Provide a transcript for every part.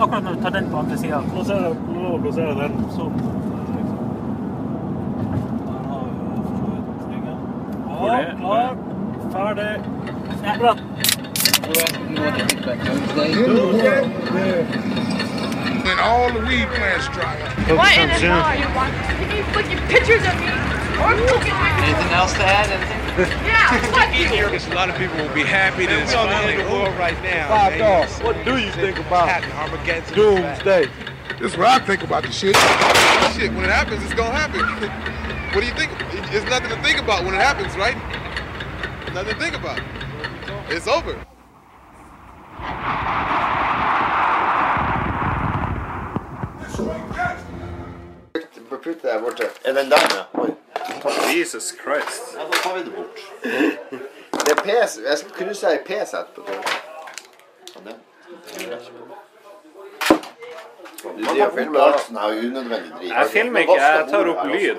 akkurat når du tar den på andre sida. Plassere, lov å plassere den sånn. Der har vi jo for så vidt riggen. Hvor Ja, er- klar, ferdig. Ja. Bra. When all the weed plants dry up. What in the hell are you watching? Can you look at pictures of me? Or look at my Anything else to add? Anything? Yeah, fuck you. A lot of people will be happy that it's finally the world over. right now. Five man. dollars. What do you think about Armageddon. doomsday? This is what I think about the shit. Shit, when it happens, it's gonna happen. what do you think? It's nothing to think about when it happens, right? Nothing to think about. It's over. Putt der borte. Er den der, ja? Oi. Jesus Christ. Ja, da tar vi det bort. Det er PC. Jeg skal krysse ei PC etterpå. Ja, jeg. Du driver filmer da? har unødvendig drit. Jeg filmer ikke, jeg tar opp lyd.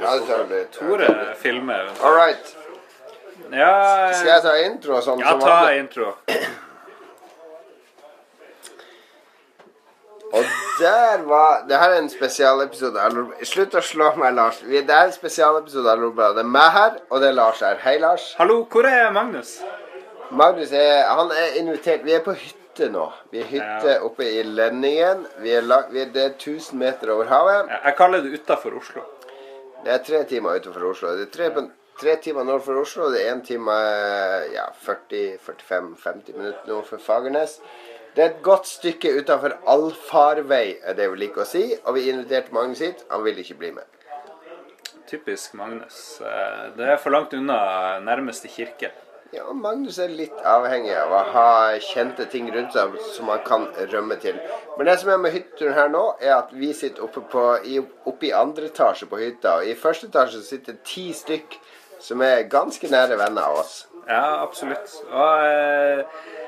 Tore filmer. All right. Ja, Skal jeg ta intro og sånn? ja ta intro. Og der var Det her er en spesialepisode av Slutt å slå meg, Lars. Det er en spesialepisode av. Det er meg her, og det er Lars her. Hei, Lars. Hallo, hvor er Magnus? Magnus er, han er invitert. Vi er på hytte nå. Vi er hytte Ja. oppe i Lenningen. Vi er lag, vi er, det er 1000 meter over havet. Jeg jeg kaller det utafor Oslo. Det er tre timer utenfor Oslo. Det er tre, ja. tre timer nord for Oslo. og Det er én time ja, 40-45-50 minutter nord for Fagernes. Det er et godt stykke utenfor allfarvei, er det vi liker å si. Og vi inviterte Magnus hit. Han ville ikke bli med. Typisk Magnus. Eh, Det er for langt unna nærmeste kirke. Ja, Magnus er litt avhengig av å ha kjente ting rundt seg som han kan rømme til. Men det som er med hytteturen her nå, er at vi sitter oppe, på, oppe i andre etasje på hytta. Og i første etasje sitter ti stykk som er ganske nære venner av oss. Ja, absolutt. Og eh,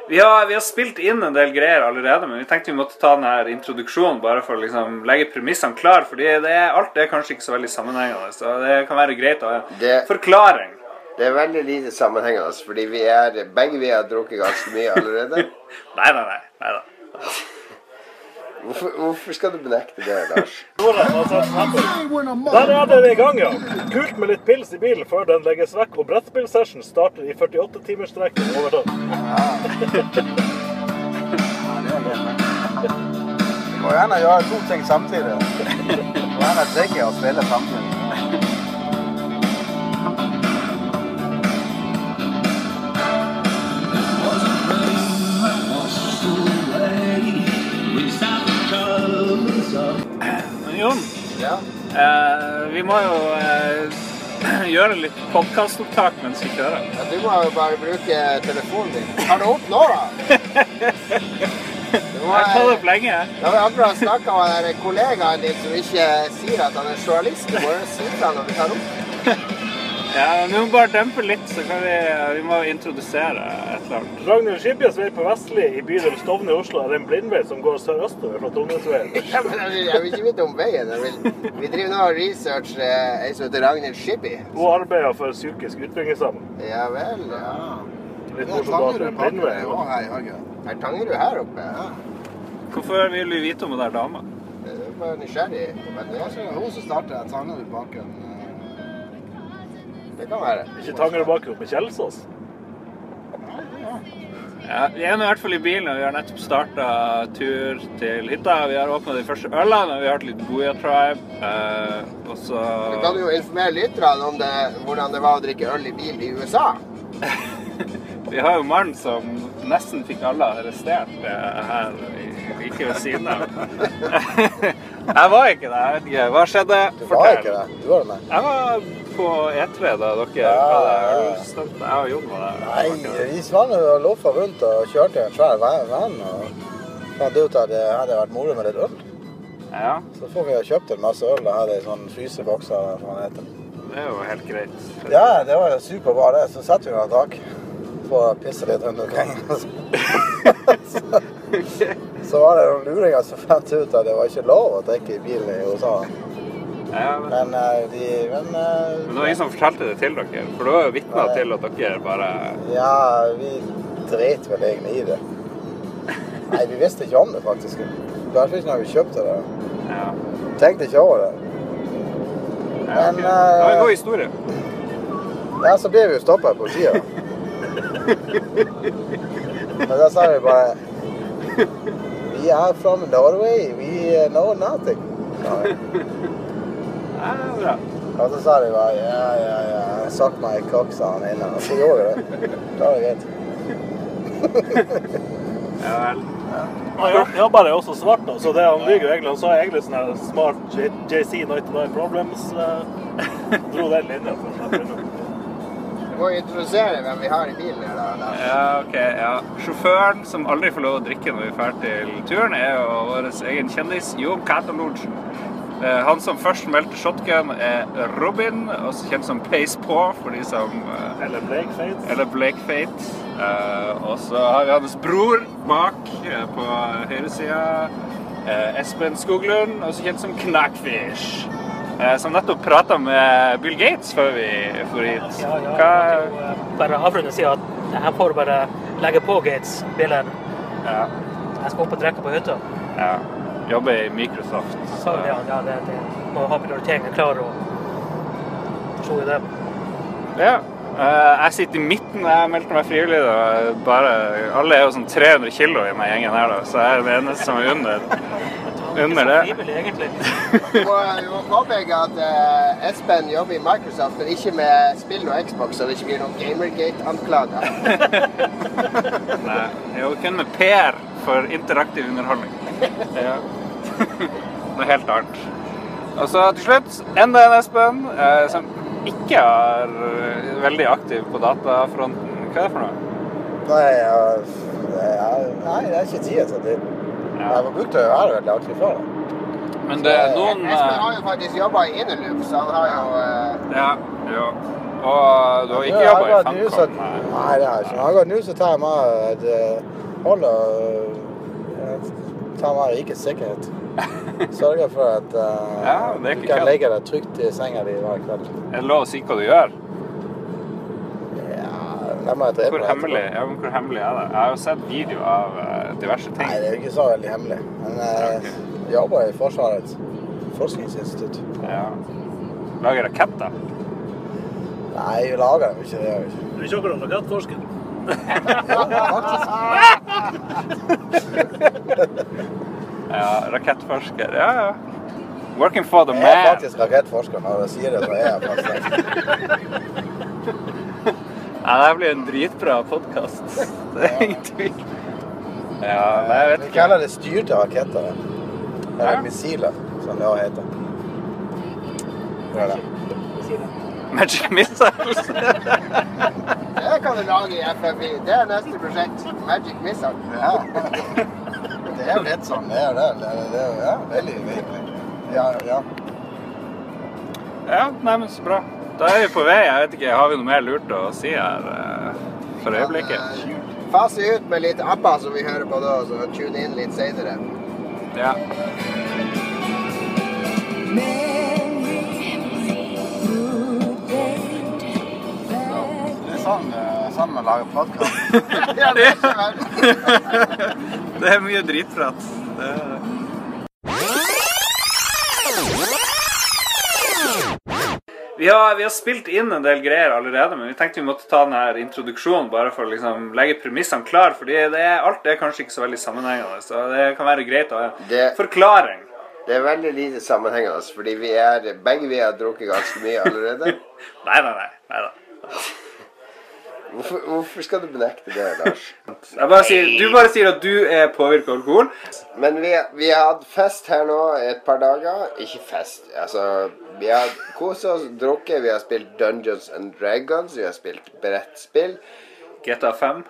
vi, har, vi har spilt inn en del greier allerede, men vi tenkte vi måtte ta denne introduksjonen bare for å liksom, legge premissene klar. fordi det er, alt er kanskje ikke så veldig sammenhengende, så det kan være greit å ha en forklaring. Det er veldig lite sammenhengende, fordi vi er, begge vi har drukket ganske mye allerede. Nei, nei, nei. nei da. Hvorfor, hvorfor skal du benekte det, Lars? Snapper. Der er dere i gang, ja. Kult med litt pils i bilen før den legges vekk og brettspillsession starter i 48-timersstrekket overtatt. Du må gjerne gjøre to ting samtidig. Du må gjerne drikke og spille samtidig. Jon, Ja. eh, vi må jo eh, gjøre litt podkastopptak mens vi kjører. ja du må jo bare bruke telefonen din. Har du opp nå, da? Du må, Jeg har tatt opp lenge. Da har vi akkurat snakka med kollegaen din som ikke sier at han er journalist. Du må jo si fra når vi tar opp. Ja, Vi må bare dempe litt, så kan vi, vi må introdusere et eller annet. Ragnhild Skibjes vei på Vestli i bydel Stovner i Oslo er en blindvei som går sørøstover fra Tungnesveien. Ja, men jeg vil, jeg vil ikke vite om veien. Jeg vil, vi driver nå og researcher eh, ei som heter Ragnhild Skibby. Hun arbeider for psykisk utviklingshemmet. Ja vel, ja. Litt morsomt at det er blindvei. Er Tangerud her oppe? Ja. Hvorfor vil du vite om hun der dama? Jeg er bare nysgjerrig. Men det, Det er hun som starter Tangerud Tangerudbakken. Det kan være. Ikke Tangerudbakken oppe i Kjelsås. Ja, Vi er nå i hvert fall i bilen, og vi har nettopp starta tur til hytta. Vi har åpna de første ølene, og vi har hatt litt Booyah Tribe. Eh, og så Du kan jo informere lytterne om det, hvordan det var å drikke øl i bil i USA. Vi har jo mannen som nesten fikk alle arrestert eh, her ikke like ved siden av. jeg var ikke det. Jeg vet ikke. Hva skjedde? Du var ikke det. Du var det, nei. Jeg var på E3 da dere Ja, hadde ølstunt. Jeg og Jon var der. Nei, vi svang og loffa rundt og kjørte en svær venn og fant ut at det hadde vært moro med litt øl. Ja, Så får vi ha kjøpt en masse øl og hadde i sånn frysebokser. det er jo helt greit. Ja, det var jo superbra det. Så setter vi noen tak for å pisse litt rundt omkring. så, så var det noen luringer som fant ut at det var ikke lov å drikke i bilen i USA. Ja, men, Men uh, de Men uh, men det var ingen som fortalte det til dere, for du var jo vitner til at dere bare Ja, vi dreit vel egentlig i det. Nei, vi visste ikke om det, faktisk. Fall ikke når vi kjøpte det. Ja. Tenkte ikke over det. Men Det var en eh, god historie. ja, så ble vi jo stoppa av politiet. Men da sa vi bare We are from Norway. We know nothing. vi. Ja, det er bra. Og så sa de bare ja, ja, ja. Suck my cock, sa han inne. Og så gjorde vi det. Da var det greit. Ja vel. Han bare jobber jo også svart, da, så det han lyver jo egentlig. Han sa egentlig sånn smart JC 99 Problems. Uh, dro den linja for å Må introdusere hvem vi har i bilen Eller? da. Ja, ok. Ja. Sjåføren som aldri får lov å drikke når vi drar til turen, er jo vår egen kjendis Jon Catalucci. Eh, Han som først meldte shotgun, er Robin, også kjent som Pace Paw for de som eh, Eller Blake Fates. Eller Blake Fate. Eh, og så har vi hans bror bak på høyresida. Espen Skoglund, også kjent som Knackfish. Eh, som nettopp prata med Bill Gates før vi for hit. Ja, ja, Hva jo, bare avrunde og si at jeg får bare legge på Gates bilen. ja, Jeg skal opp og drikke på hytta. ja. Jobber i Microsoft. Så ja, ja, det, det må ha prioriteringen klare og forstå i det. Ja. eh, jeg sitter i midten. Jeg meldte meg frivillig. Da. Bare, alle er jo sånn 300 kilo i meg gjengen her, da. så jeg er den eneste som er under, under det. Vi må, vi må påpeke at uh, Espen jobber i Microsoft, men ikke med spill og Xbox, så det ikke blir noen Gamergate-anklager. Nei, jeg jobber kun med PR for interaktiv underholdning. Ja. Noe helt annet. Og så til slutt enda en Espen eh, som ikke er eh, veldig aktiv på datafronten. Hva er det for noe? Nei, jeg, jeg, nei, det er ikke tid til det. Jeg var å være veldig aktiv før. Men det er noen Espen har eh, jo faktisk jobba i så han har jo uh... Ja, jo. Og du har ikke Ja, jobba i Fancom? nei. Det har jeg ikke. Jeg har gått nå, så tar jeg meg et eh, hold og eh, tar meg rikets sikkerhet. Sørger for at uh, Ja, du kan legge deg trygt i senga di hver kveld. Er det lov å si hva du gjør? Hvor hemmelig, ja, men hvor hemmelig er det? Jeg har jo sett video av eh, diverse ting. Nei, det er jo ikke så veldig hemmelig. Men eh, jeg jobber i Forsvarets forskningsinstitutt. Ja. Lager raketter? Nei, vi lager dem ikke, det gjør vi ikke. Du er ikke akkurat rakettforsker. Ja, rakettforsker. Ja, ja. Working for the Jeg er faktisk rakettforsker. Når jeg sier det, så er jeg faktisk det. Ja, det blir en dritbra podkast. Det er ingen tvil. Ja, nei, jeg vet Vi ikke. kaller det styrte raketter. Eller Ja. missiler, som det også heter. Gjør det. Magic Missiles. Det kan du lage i FFI. Det er neste prosjekt. Magic Missile. Ja. Det er jo litt sånn. Det er det. det, er, det er, ja, veldig veldig. Ja, ja. Ja, nei, men så bra. Da er vi på vei. Jeg vet ikke, Har vi noe mer lurt å si her eh, for øyeblikket? Fase ut med litt apper som vi hører på da, så tune inn litt senere. Ja. Det sånn, eh, sånn man lager podkast. Ja, det. Det er mye dritprat. Det er... Vi har, vi har spilt inn en del greier allerede, men vi tenkte vi måtte ta denne introduksjonen bare for å liksom legge premissene klar. fordi det er, alt er kanskje ikke så veldig sammenhengende, så det kan være greit å ha en forklaring. Det er veldig lite sammenhengende, fordi vi er, begge vi har drukket ganske mye allerede. Nei, nei, nei. nei da. Hvorfor, hvorfor skal du benekte det, Lars? Bare sier, du bare sier at du er påvirket av alkohol. Men vi, vi har hatt fest her nå et par dager. Ikke fest, altså Vi har kosa oss, drukket, vi har spilt Dungeons and Dragons, vi har spilt brettspill. GTA 5.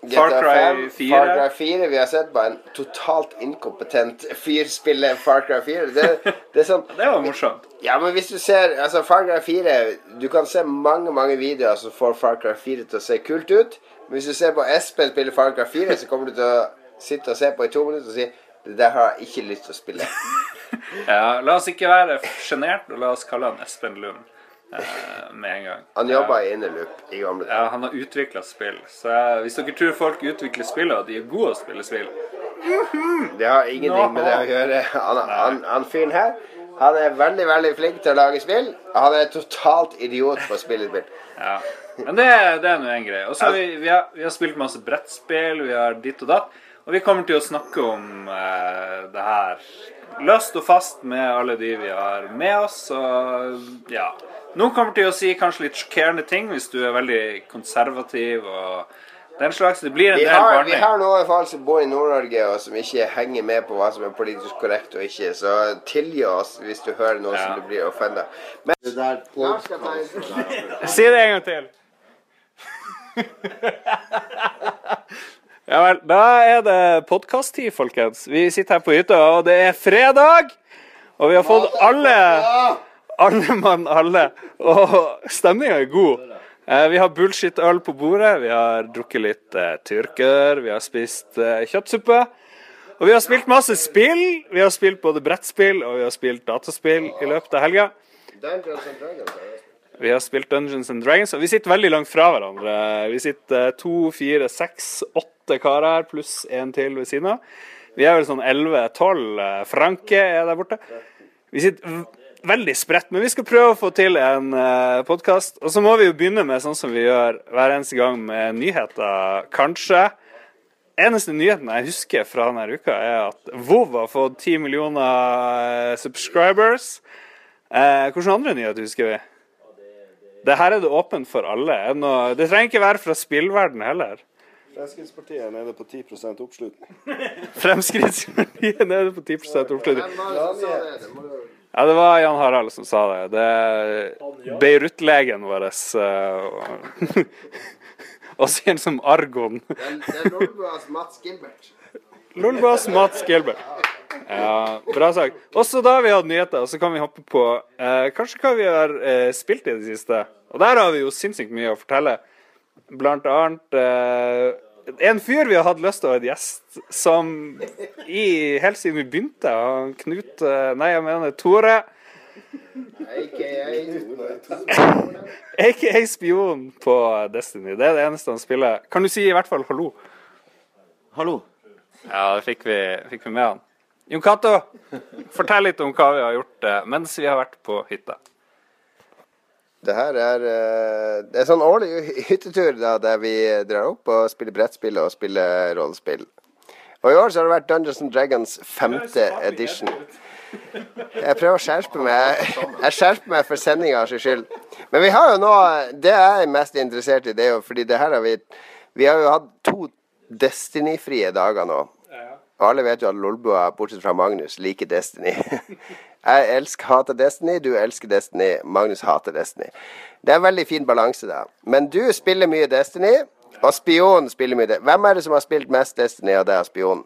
Far Cry 5, 4. Far Cry 4. Vi har sett bare en totalt inkompetent fyr spille Far Cry 4. Det, det sånn Det var morsomt. Ja, men hvis du ser altså Far Cry 4 Du kan se mange mange videoer som får Far Cry 4 til å se kult ut. Men hvis du ser på Espen spille Far Cry 4, så kommer du til å sitte og se på i to minutter og si Det der har jeg ikke lyst til å spille. Ja, la oss ikke være sjenerte, og la oss kalle han Espen Lund eh, med en gang. Han jobba i Innerloop i gamle dager. Ja, han har utvikla spill. Så eh, hvis dere tror folk utvikler spill, og de er gode å spille spill, Det har ingenting med det å gjøre. Han, han, han fyren her han er veldig veldig flink til å lage spill. Han er totalt idiot på å spille spill. Ja. Men det, det er nå en greie. Og så vi, vi, har, vi har spilt masse brettspill, vi har ditt og datt. Og vi kommer til å snakke om eh, det her løst og fast med alle de vi har med oss. Og ja. Noen kommer til å si kanskje litt sjokkerende ting hvis du er veldig konservativ og den slags. Det blir en Vi del har, vi har noen folk som bor i Nord-Norge og som ikke henger med på hva som er politisk korrekt og ikke, så tilgi oss hvis du hører noe som du blir offenda. Men Det der Si det en gang til. Ja vel. Da er det podkast-tid, folkens. Vi sitter her på hytta, og det er fredag! Og vi har fått alle Alle mann alle. Og stemninga er god. Eh, vi har bullshit-øl på bordet, vi har drukket litt eh, tyrker, vi har spist eh, kjøttsuppe. Og vi har spilt masse spill. Vi har spilt både brettspill og vi har spilt dataspill i løpet av helga. Vi har spilt Dungeons and Dragons, og vi sitter veldig langt fra hverandre. Vi sitter to, fire, seks, åtte karer pluss en til ved siden av. Vi er vel sånn elleve-tolv. Franke er der borte. Vi sitter veldig spredt, men vi skal prøve å få til en uh, podkast. Og så må vi jo begynne med sånn som vi gjør hver eneste gang med nyheter, kanskje. Eneste nyheten jeg husker fra denne uka, er at Vov har fått 10 millioner eh, subscribers. Eh, hvilke andre nyheter husker vi? Det her er det åpent for alle. Det trenger ikke være fra spillverden heller. Fremskrittspartiet er nede på 10 oppslutning. Fremskrittspartiet er nede på 10 oppslutning. Ja, det var Jan Harald som sa det. Det er Beirut-legen vår. eh, Også kjent som Argon. Det er- er Mats Gilbert. Lolbas Mats Gilbert. Ja, bra sak. Også da har vi hatt nyheter, og så kan vi hoppe på eh, kanskje hva vi har eh, spilt i det siste. Og der har vi jo sinnssykt mye å fortelle. Blant annet eh, en fyr vi har hatt lyst til å ha et gjest, som i, helt siden vi begynte, han Knut Nei, jeg mener Tore. AKA Aka spion på Destiny. Det er det eneste han spiller. Kan du si i hvert fall hallo? Hallo. Ja, det fikk vi, fikk vi med han. Jon Cato, fortell litt om hva vi har gjort eh, mens vi har vært på hytta. Det her er eh, Det er sånn årlig hyttetur da, der vi drar opp og spiller brettspill og spiller rollespill. Og i år så har det vært Dungeons and Dragons femte edition. Jeg prøver å skjerpe meg. Jeg skjerper meg for sendingas skyld. Men vi har jo nå Det jeg er mest interessert i, det er jo fordi det her har vi Vi har jo hatt to Destiny-frie dager nå. Alle vet jo at Lolbua, bortsett fra Magnus, liker Destiny. Jeg elsker, hater Destiny, du elsker Destiny, Magnus hater Destiny. Det er en veldig fin balanse der. Men du spiller mye Destiny, og Spion spiller mye det. Hvem er det som har spilt mest Destiny av deg og Spion?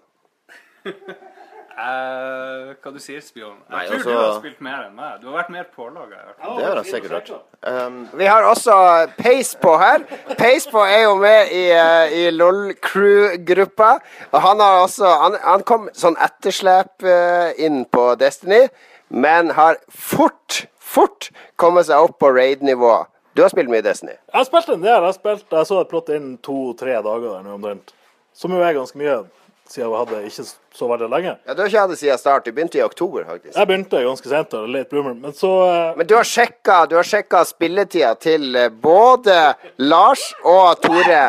Eh, hva du sier, spion? Jeg Nei, tror også... du har spilt mer enn meg. Du har vært mer pålaga. Det har jeg sikkert vært. Um, Vi har også Pace på her. Pace på er jo med i, uh, i LOL-crew-gruppa. Og han har også Han, han kom sånn etterslep uh, inn på Destiny, men har fort, fort kommet seg opp på raid-nivå. Du har spilt mye Destiny. Jeg har spilt en del. Jeg, spilt, jeg så et plott inn to-tre dager der nå omtrent. Som jo er ganske mye, siden jeg hadde ikke så veldig lenge. Ja, Du har ikke hatt det siden start. Du begynte i oktober, faktisk. Jeg begynte ganske sent, da, late bloomer, men så eh, Men du har sjekka, du har sjekka spilletida til eh, både Lars og Tore.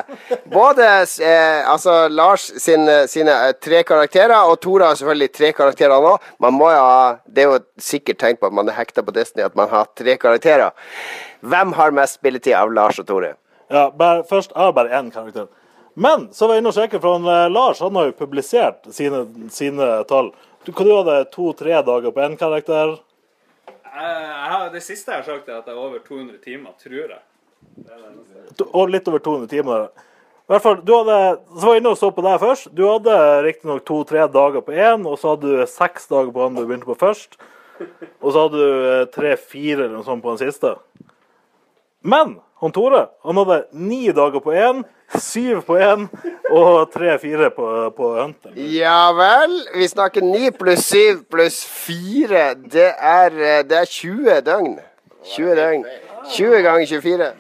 Både eh, altså Lars sin, sine eh, tre karakterer, og Tore har selvfølgelig tre karakterer nå. Man må jo ha Det er jo sikkert tenkt på at man er hekta på Disney, at man har tre karakterer. Hvem har mest spilletid av Lars og Tore? Ja, bare, først jeg har bare én karakter. Men så var jeg inne og sjekket, for han, eh, Lars han har jo publisert sine, sine tall. Du, hva du hadde to-tre dager på én karakter? Jeg, jeg det siste jeg har sagt, er at jeg er over 200 timer, tror jeg. Og litt over 200 timer. I hvert fall, du hadde, så var jeg inne og så på deg først. Du hadde riktignok to-tre dager på én, og så hadde du seks dager på den du begynte på først. Og så hadde du eh, tre-fire eller noe sånt på den siste. Men han Tore han hadde ni dager på én, syv på én og tre-fire på, på Hunter. Ja vel. Vi snakker ni pluss syv pluss fire. Det er, eh, det er 20 døgn. 20 døgn. 20 ganger 24.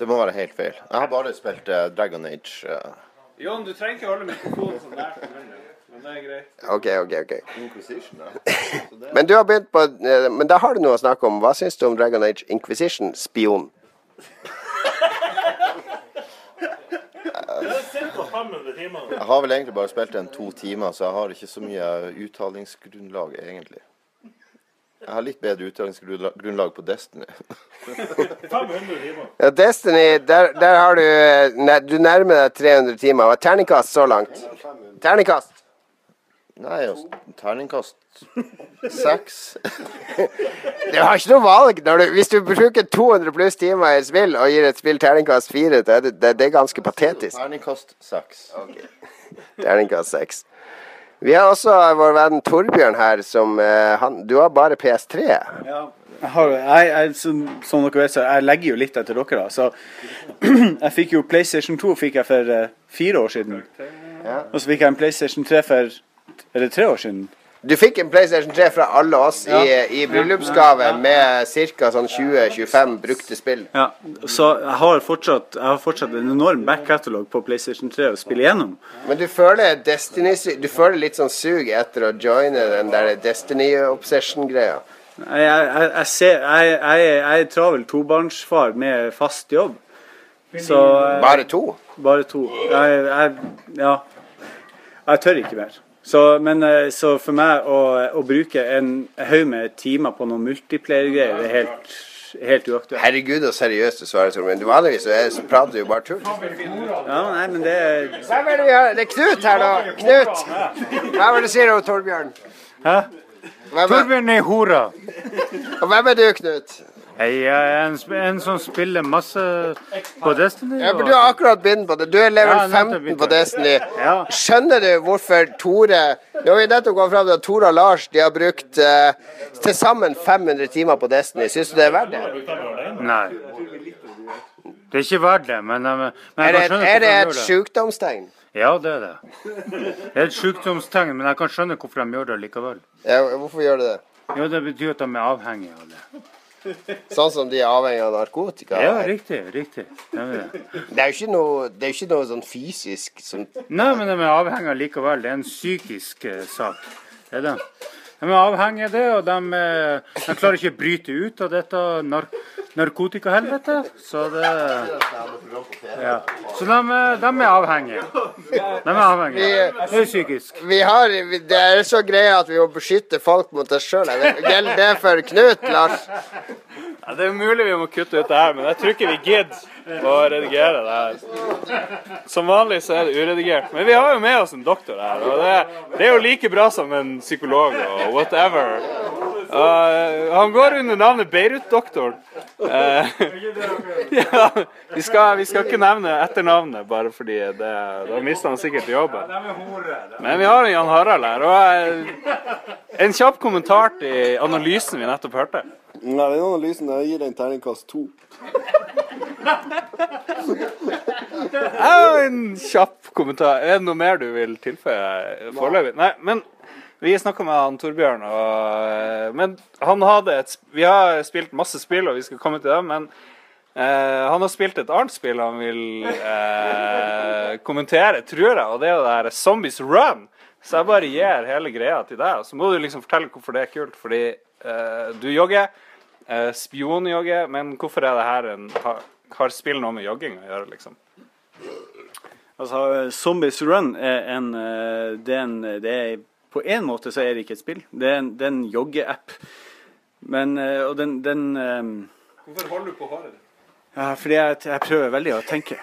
det må være helt feil. Jeg har bare spilt uh, Dragon Age. Uh. Jon, du trenger ikke holde mikrofonen sånn der. Men det er greit. OK, OK. ok. Inquisition, ja. Så det- Men du har begynt på Men da har du noe å snakke om. Hva syns du om Dragon Age Inquisition? Spion. Cirka 500 timer. Jeg har vel egentlig bare spilt den to timer, så jeg har ikke så mye uttalingsgrunnlag, egentlig. Jeg har litt bedre uttalingsgrunnlag på Destiny. 500 timer. Ja, Destiny, der, der har du eh, Du nærmer deg 300 timer. Er Terningkast så langt? Terningkast. Nei, altså, terningkast seks. Du har ikke noe valg. Når du, hvis du bruker 200 pluss timer i et spill og gir et spill terningkast 4, det, det, det, er ganske patetisk. Terningkast seks. Terningkast 6. Vi har også vår venn Torbjørn her, som eh, han, Du har bare PS3. Ja, jeg har, jeg, jeg, som, som dere vet, så jeg legger jo litt etter dere. da, Så jeg fikk jo PlayStation 2 fikk jeg for uh, fire år siden. Og så fikk jeg en PlayStation 3 for Er det tre år siden? Du fikk en PlayStation 3 fra alle oss i, i bryllupsgave med ca. Sånn 20-25 brukte spill. Ja, så jeg har fortsatt, jeg har fortsatt en enorm back-catalog på PlayStation 3 å spille gjennom. Men du føler Destiny Du føler litt sånn sug etter å joine den der Destiny Obsession-greia? Jeg, jeg, jeg, jeg, ser, jeg, er travel tobarnsfar med fast jobb. Så eh, Bare to? Bare to. Jeg, jeg, ja. Jeg tør ikke mer. Så, men, eh, så for meg å, å bruke en haug med timer på noen multiplayer-greier, det er helt, helt uaktuelt. Herregud, så seriøst du svarer. Du Vanligvis så er- så prater du jo bare tull. Ja, nei, men det er Hvem er det vi har? Det er Knut her, da. Knut! Hva var det du sier om Torbjørn? Hæ? Hvem er, Torbjørn er hora. og hvem er du, Knut? Jeg er en, en som spiller masse på Destiny. Ja, men Du har akkurat begynt på det. Du er level Ja, 15 på. Destiny. Ja. Skjønner du hvorfor Tore Nå har vi nettopp gått fram til at Tore og Lars de har brukt uh, til sammen 500 timer på Destiny. Syns du det er verdt det? Nei. Det er ikke verdt det, men, men men Er det, er det et sykdomstegn? Ja, det er det. Det er et sykdomstegn, men jeg kan skjønne hvorfor de gjør det likevel. Ja, hvorfor gjør det det? Jo, det betyr at de er avhengige av det. Sånn som de er avhengig av narkotika? Ja, riktig. riktig. Det er jo ikke noe, ikke noe sånn fysisk som Nei, men de er avhengig likevel. Det er en psykisk eh, sak. Det er det. De er avhengige av det, og de, eh, de klarer ikke å bryte ut av dette nar narkotikahelvete. Så det ja. Så de, de er avhengige. De er avhengige. Det er psykisk. Vi har, Det er så greia at vi må beskytte folk mot oss sjøl. Gjelder det for Knut, Lars? Ja, det er mulig vi må kutte ut det her, men jeg tror ikke vi gidder å redigere det her. Som vanlig så er det uredigert. Men vi har jo med oss en doktor her, og det, det er jo like bra som en psykolog og whatever. Uh, han går under navnet Beirut-doktoren. Uh, ja, vi, skal, vi skal ikke nevne etternavnet, bare fordi det, da mister han sikkert jobben. Men vi har en Jan Harald her. Og uh, en kjapp kommentar til analysen vi nettopp hørte. Nei, den analysen jeg gir en terningkast to. En kjapp kommentar. Er det noe mer du vil tilføye foreløpig? Nei, men vi snakka med han Torbjørn, og Men han hadde et Vi har spilt masse spill, og vi skal komme til det, men eh, han har spilt et annet spill han vil eh, kommentere, tror jeg, og det er det der Zombies Run. Så jeg bare gir hele greia til deg, og så må du liksom fortelle hvorfor det er kult. Fordi eh, du jogger, eh, spionjogger, men hvorfor er det her en har, har spill noe med jogging å gjøre, liksom? Altså, Zombies Run er en, eh, det er en det er, På en måte så er det ikke et spill. Det er en, det er en joggeapp. Men eh, Og den, den um, Hvorfor holder du på håret fordi jeg, jeg prøver veldig å tenke.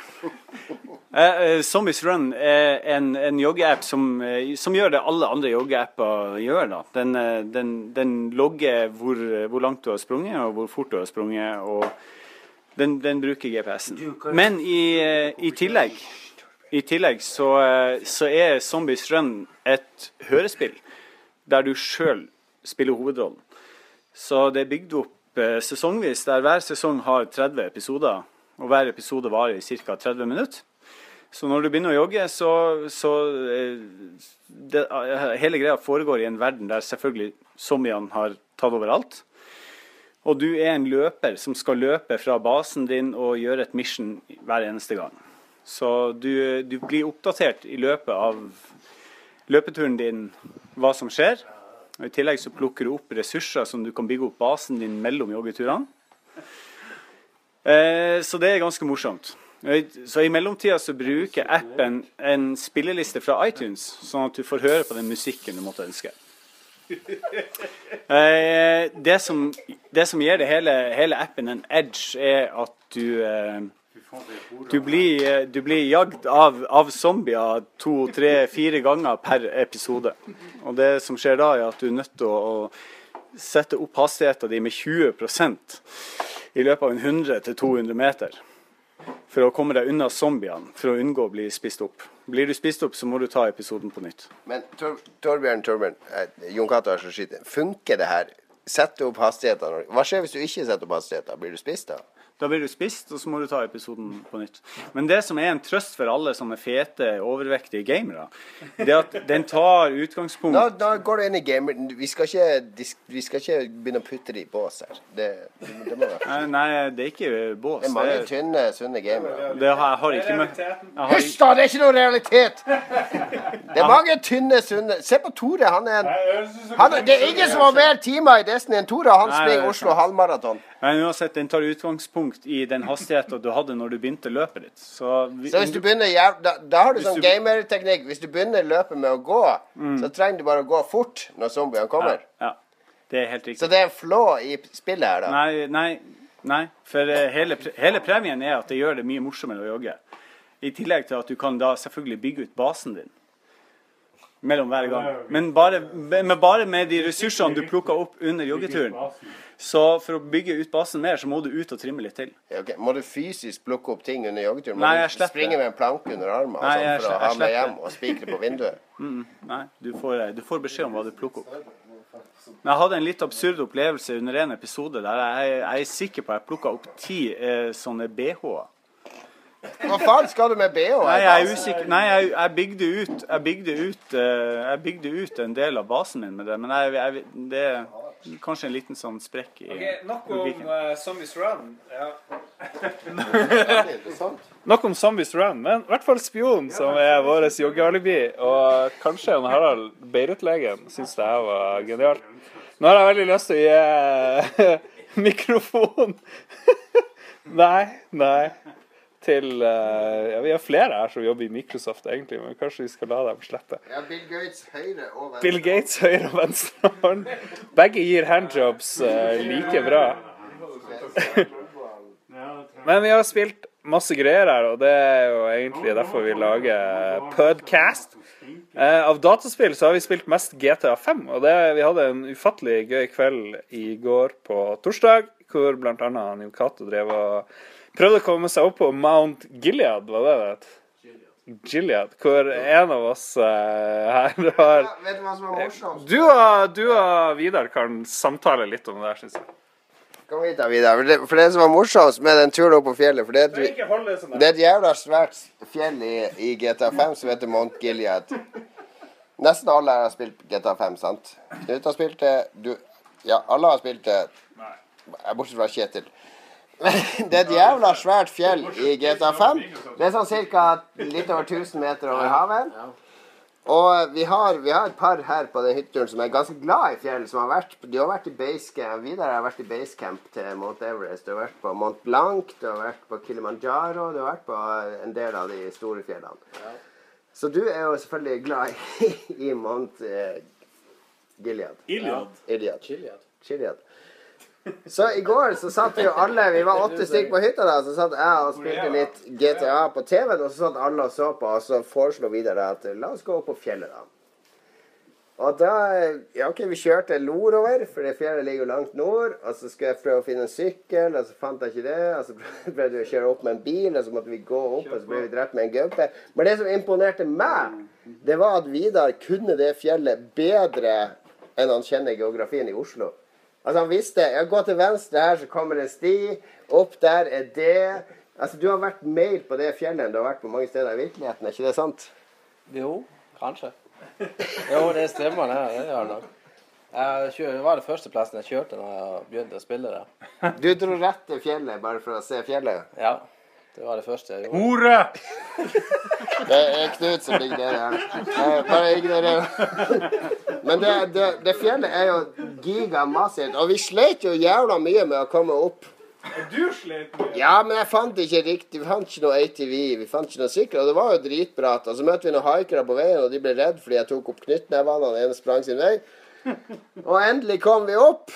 Eh, Zombies Run er en, en joggeapp som, eh, som gjør det alle andre joggeapper gjør. da. Den, eh, den, den logger hvor, hvor langt du har sprunget, og hvor fort du har sprunget. og Den, den bruker GPS-en. Men i, i tillegg i tillegg så, så er Zombies Run et hørespill der du sjøl spiller hovedrollen. Så det er bygd opp sesongvis, der hver sesong har 30 episoder. Og hver episode varer i ca. 30 minutter. Så når du begynner å jogge, så, så eh, det, eh, Hele greia foregår i en verden der selvfølgelig zombiene har tatt over alt. Og du er en løper som skal løpe fra basen din og gjøre et mission hver eneste gang. Så du, du blir oppdatert i løpet av løpeturen din hva som skjer. Og I tillegg så plukker du opp ressurser som du kan bygge opp basen din mellom joggeturene. Eh, så det er ganske morsomt. Så I mellomtida så bruker appen en spilleliste fra iTunes, sånn at du får høre på den musikken du måtte ønske. Eh, det, som, det som gir det hele, hele appen en edge, er at du eh, du blir, eh, blir jagd av, av zombier to, tre, fire ganger per episode. Og det som skjer da, er at du er nødt til å, å sette opp hastigheten din med 20% i løpet av 100-200 meter. For å komme deg unna zombiene, for å unngå å bli spist opp. Blir du spist opp, så må du ta episoden på nytt. Men Tor Torbjørn, Torbjørn, eh, Jon Cato er så skitten. Funker det her? Setter du opp hastigheten. Hva skjer hvis du ikke setter opp hastigheten? Blir du spist da? Da blir du spist, og så må du ta episoden på nytt. Men det som er en trøst for alle som er fete, overvektige gamere, det er at den tar utgangspunkt Da, da går du inn i gamer... Vi skal ikke, vi skal ikke begynne å putte det i bås her. Det, det må være Nei, det er ikke bås. Det er mange tynne, sunne gamere. det har, jeg har ikke med Hysj da, det er ikke noe realitet! Det er mange tynne, sunne Se på Tore, han er en han, Det er ingen som har mer timer i Destiny enn Tore. Han springer er Oslo halvmaraton. Men uansett, den tar utgangspunkt i den hastigheten du hadde når du begynte løpet ditt. Så, vi, Så hvis du begynner. Da, da har du sånn gamerteknikk. Hvis du begynner løpet med å gå, så trenger du bare å gå fort når zombiene kommer. ja, det er helt riktig. Så det er en flå i spillet her, da. Nei, nei, nei. For eh, hele, pre- hele premien er at det gjør det mye morsommere å jogge. I tillegg til at du kan da selvfølgelig bygge ut basen din mellom hver gang. Men bare, men bare med de ressursene du plukka opp under joggeturen. Så for å bygge ut basen mer, så må du ut og trimme litt til. Ja, okay. Må du fysisk plukke opp ting under joggeturen? Må Nei, du jeg slipper springe med en planke under armen Nei, sånn, for å ha med hjem og spikre på vinduet? Mm, nei, du får, du får beskjed om hva du plukker opp. Men jeg hadde en litt absurd opplevelse under en episode der jeg, jeg er sikker på at jeg plukka opp ti eh, sånne BH-er. Hva faen skal du med BH? Nei, jeg er usikker. Nei, jeg, jeg bygde ut Jeg bygde ut, eh, jeg bygde ut en del av basen min med det, men jeg, jeg, det er kanskje en liten sånn sprekk i Ok, Nok om uh, Zombies Run. Ja. Nok om Zombies Run, men i hvert fall Spion, som er vår joggealibi. Og kanskje han Harald Beirut-legen syns det her var genialt. Nå har jeg veldig lyst til å gi eh, mikrofon Nei, nei. Til eh, Ja, vi har flere her som jobber i Microsoft, egentlig, men kanskje vi skal la dem slette. Ja, Bill Gates høyre og venstre. Bill Gates høyre og venstre hånd. Begge gir handjobs eh, like bra. Men vi har spilt masse greier her, og det er jo egentlig derfor vi lager podcast. Eh, av dataspill så har vi spilt mest GTA 5, og det, vi hadde en ufattelig gøy kveld i går på torsdag, hvor han Jon Cato drev og prøvde å komme seg opp på Mount Gilead, var det det het? Gilead, hvor en av oss uh, her har Vet du hva som er morsomt? du og, du og Vidar kan samtale litt om det her, syns jeg. Kom hit da, Vidar. For det, for det som var morsomst med den turen opp på fjellet For det, er et- det det er et jævla svært fjell i, i GTA 5 som heter Mount Gilead. Nesten alle her har spilt GTA 5, sant? Knut har spilt det. Du Ja, alle har spilt det. Bortsett fra Kjetil. Det er et jævla svært fjell i GTA 5. Det er sånn ca. litt over 1000 meter over havet. Og vi har, vi har et par her på den hytteturen som er ganske glad i fjell. Som har vært, de har vært i basecamp. Vidar har vært i basecamp til Mount Everest. Du har vært på Mont Blanc, du har vært på Kilimanjaro, du har vært på en del av de store fjellene. Så du er jo selvfølgelig glad i, i Mount eh, Gilead. Iliad. Iliad. Chiliad. Så i går så satt vi jo alle Vi var åtte stykker på hytta da. Så satt jeg og spilte litt GTA på TV-en, og så satt alle og så på, og så foreslo videre at la oss gå opp på fjellet, da. Og da Ja, OK, vi kjørte nordover, for det fjellet ligger jo langt nord. Og så skulle jeg prøve å finne en sykkel, og så fant jeg ikke det. Og så prøvde vi å kjøre opp med en bil, og så måtte vi gå opp, og så ble vi drept med en gaupe. Men det som imponerte meg, det var at Vidar kunne det fjellet bedre enn han kjenner geografien i Oslo. Altså Han visste jeg gå til venstre her, så kommer det en sti. Opp der er det. Altså Du har vært mer på det fjellet enn du har vært på mange steder i virkeligheten. Er ikke det sant? Jo, kanskje. Jo, det stemmer det. Det gjør det nok. Det var det første plassen jeg kjørte når jeg begynte å spille der. Du dro rett til fjellet bare for å se fjellet? Ja. Det var det første jeg gjorde. Hore! Det er Knut som ligger der. Bare ignorer Men det, det, det fjellet er jo gigamassivt, og vi sleit jo jævla mye med å komme opp. Du slet mye. Ja, men jeg fant ikke riktig Vi fant ikke noe ATV, vi fant ikke noe sykler, og det var jo dritbrat. Og så møtte vi noen haikere på veien, og de ble redd fordi jeg tok opp knyttnevene, og den ene sprang sin vei. Og endelig kom vi opp,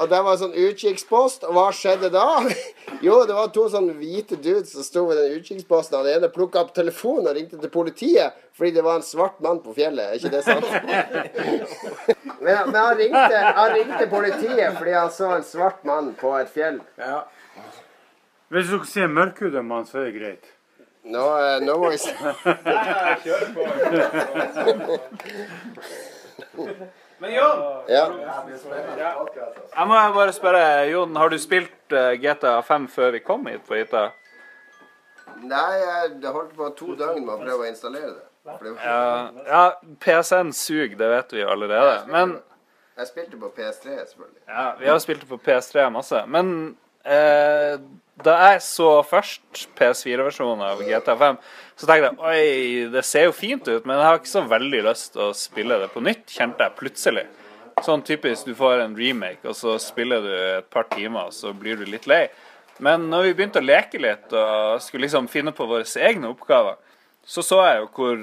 og det var sånn utkikkspost, og hva skjedde da? Jo, det var to sånne hvite dudes som sto ved den utkikksposten, og den ene plukka opp telefonen og ringte til politiet fordi det var en svart mann på fjellet. Er ikke det sant? Men, men han, ringte, han ringte politiet fordi han så en svart mann på et fjell. Hvis dere ser mørkhudet mann, så er det greit. Nå, eh, nå må vi se. Men Jon, Ja. jeg må bare spørre, Jon, har du spilt eh, GTA 5 før vi kom hit på hytta? Nei, jeg det holdt på to døgn med å prøve å installere det. Det Ja, ja PC-en suger, det vet vi jo allerede. Men Jeg spilte på PS3, selvfølgelig. Ja, vi har spilt det på PS3 masse. Men eh, da jeg så først PS4-versjonen av GTA5, så tenkte jeg oi, det ser jo fint ut, men jeg har ikke så veldig lyst til å spille det på nytt, kjente jeg plutselig. Sånn typisk du får en remake, og så spiller du et par timer, og så blir du litt lei. Men når vi begynte å leke litt og skulle liksom finne på våre egne oppgaver, så så jeg jo hvor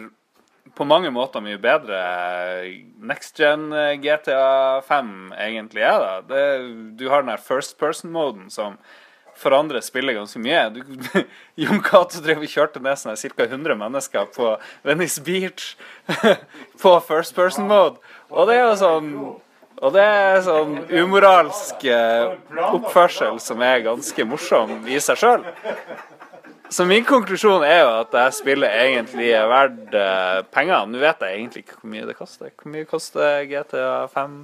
på mange måter mye bedre next gen GTA 5 egentlig er. da. Det, du har den der first person-moden som forandrer spillet ganske mye. Du, Jon Cato kjørte ned sånn ca. 100 mennesker på Venice Beach på first person-mode. Og det er jo sånn og det er sånn umoralsk eh, oppførsel som er ganske morsom i seg sjøl. Så min konklusjon er jo at dette spillet egentlig er verdt eh, penger. Nå vet jeg egentlig ikke hvor mye det koster. Hvor mye koster GTA 5?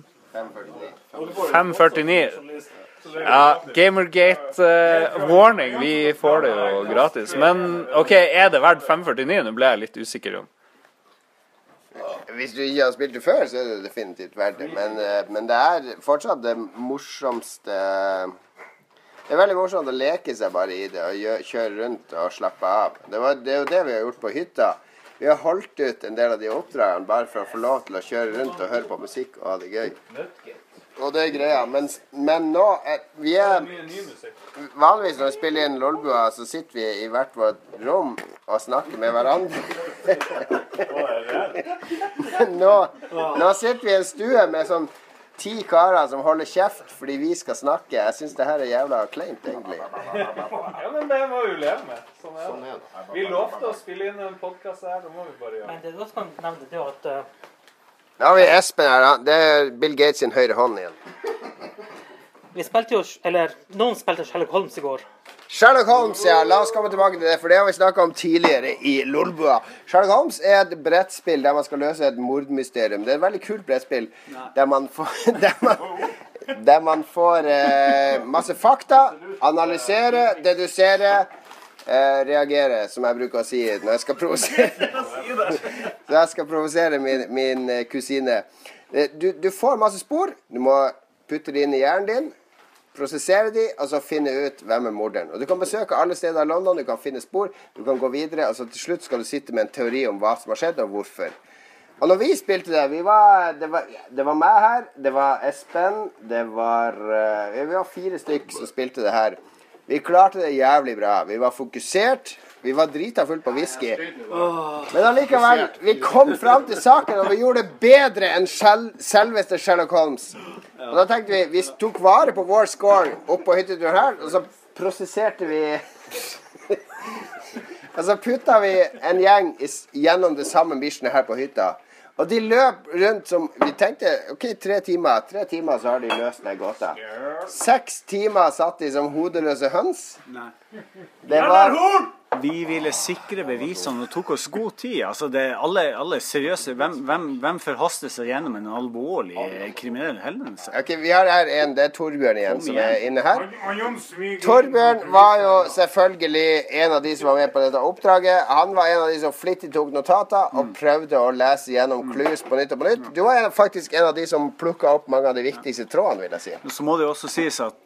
549. Ja, Gamergate eh, warning. Vi får det jo gratis. Men OK, er det verdt 549? Nå ble jeg litt usikker, om. Hvis du ikke har spilt det før, så er det definitivt verdt det. Men, eh, men det er fortsatt det morsomste Det er veldig morsomt å leke seg bare i det og kjøre rundt og slappe av. Det, var, det er jo det vi har gjort på hytta. Vi har holdt ut en del av de oppdragene bare for å få lov til å kjøre rundt og høre på musikk og ha det gøy. Og det er greia. Men, men nå er vi er Vanligvis når vi spiller inn Lolbua, så sitter vi i hvert vårt rom og snakker med hverandre. Men nå, nå sitter vi i en stue med sånn ti karer som holder kjeft fordi vi skal snakke. Jeg syns det her er jævla kleint, egentlig. Ja, men det må vi jo leve med. Sånn er det. Vi lovte å spille inn en podkast her, det må vi bare gjøre. Men det du også kan nevne, det er at eh, Da har vi Espen her. da. Det er Bill Gates sin høyre hånd igjen. vi spilte jo Eller noen spilte Sherlock Holmes i går. Sherlock Holmes, ja. La oss komme tilbake til det, for det har vi snakka om tidligere i Lolbua. Sherlock Holmes er et brettspill der man skal løse et mordmysterium. Det er et veldig kult brettspill der man får, der man, der man får eh, masse fakta, analysere, dedusere, eh, reagere, som jeg bruker å si når jeg skal provosere. Så jeg skal provosere min, min eh, kusine. Eh, Du, du får masse spor. Du må putte det inn i hjernen din prosessere de, og så finne ut hvem er morderen. Og Du kan besøke alle steder i London, du kan finne spor, du kan gå videre, og så til slutt skal du sitte med en teori om hva som har skjedd, og hvorfor. Og når vi spilte det vi var, det, var, det var meg her, det var Espen, det var eh, Vi var fire stykk som spilte det her. Vi klarte det jævlig bra. Vi var fokusert. Vi var drita full på whisky. Men allikevel, vi kom fram til saken, og vi gjorde det bedre enn selveste Sherlock Holmes. Og da tenkte vi vi tok vare på vår score oppå hytteturen her, og så prosesserte vi Og så putta vi en gjeng gjennom det samme missionet her på hytta. Og de løp rundt som Vi tenkte OK, tre timer. Tre timer så har de løst den gåta. Seks timer satt de som hodeløse høns. Nei. Det var Vi ville sikre bevisene og tok oss god tid. Altså det, alle, alle seriøse hvem, hvem, hvem forhaster seg gjennom en alvorlig eh, kriminell hendelse? Ok, Vi har her en, det er Torbjørn igjen, som er inne her. Torbjørn var jo selvfølgelig en av de som var med på dette oppdraget. Han var en av de som flittig tok notater og prøvde å lese gjennom clues på nytt og på nytt. Du var faktisk en av de som plukka opp mange av de viktigste trådene, vil jeg si. Så må det jo også sies at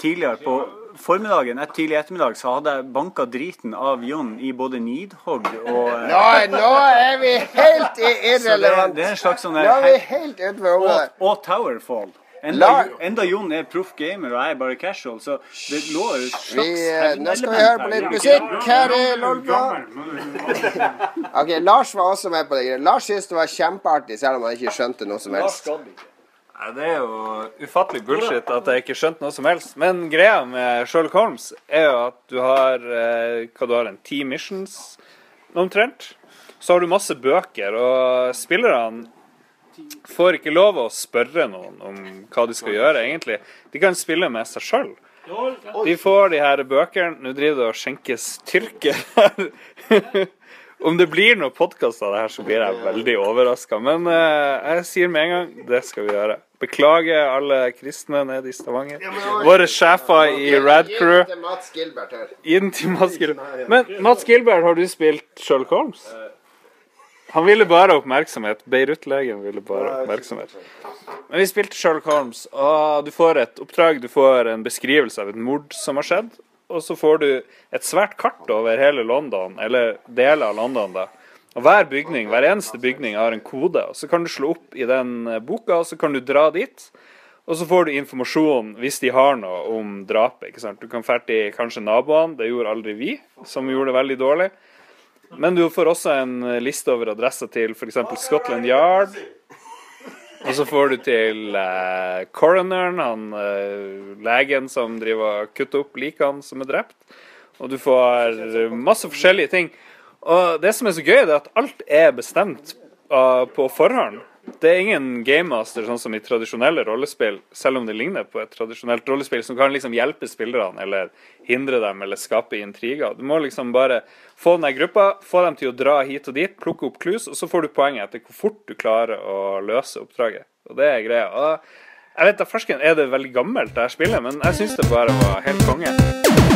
tidligere på formiddagen, et tidlig ettermiddag, så hadde jeg banka driten av Jon i både Nidhogg og eh, Nå, nå er vi helt i Så det, irrelevant. det er en slags sånn Nå er vi helt utenfor og, og Towerfall. Enda, enda Jon er proff gamer og jeg er bare casual, så det lå jo et Vi, slags eh, nå skal vi høre på litt musikk her er Lolka. Ok, Lars var også med på det. Lars syntes det var kjempeartig, selv om han ikke skjønte noe som helst. Nei, Det er jo ufattelig bullshit at jeg ikke skjønte noe som helst. Men greia med Sherlock Holmes er jo at du har eh, hva du har, en ti missions omtrent. Så har du masse bøker, og spillerne får ikke lov å spørre noen om hva de skal gjøre, egentlig. De kan spille med seg sjøl. De får de her bøkene. Nå driver det og skjenkes tyrker her. Om det blir noen podkast av det her, så blir jeg veldig overraska. Men eh, jeg sier med en gang det skal vi gjøre. Beklager alle kristne nede i Stavanger. Våre sjefer i Rad Crew. Gi den til Mats Gilbert her. Gi den til Mats Gilbert. Men Mats Gilbert, har du spilt Sherlock Holmes? Han ville bare oppmerksomhet. Beirut-legen ville bare oppmerksomhet. Men vi spilte Sherlock Holmes, og du får et oppdrag. Du får en beskrivelse av et mord som har skjedd. Og så får du et svært kart over hele London, eller deler av London. da. Og Hver bygning, hver eneste bygning har en kode. og Så kan du slå opp i den eh, boka, og så kan du dra dit. Og så får du informasjon, hvis de har noe, om drapet. ikke sant? Du kan dra kanskje naboene. Det gjorde aldri vi, som gjorde det veldig dårlig. Men du får også en eh, liste over adresser til f.eks. Scotland Yard. Og så får du til eh, coroneren, han eh, legen som driver og kutter opp likene som er drept. Og du får masse forskjellige ting. Og det som er så gøy, det er at alt er bestemt uh, på forhånd. Det er ingen gamemaster sånn som i tradisjonelle rollespill, selv om det ligner på et tradisjonelt rollespill, som kan liksom hjelpe spillerne eller hindre dem eller skape intriger. Du må liksom bare få den gruppa, få dem til å dra hit og dit, plukke opp clues, og så får du poenget etter hvor fort du klarer å løse oppdraget. Og det er greia. Og jeg vet da fersken er det veldig gammelt, det her spillet, men jeg syns det bare var helt konge.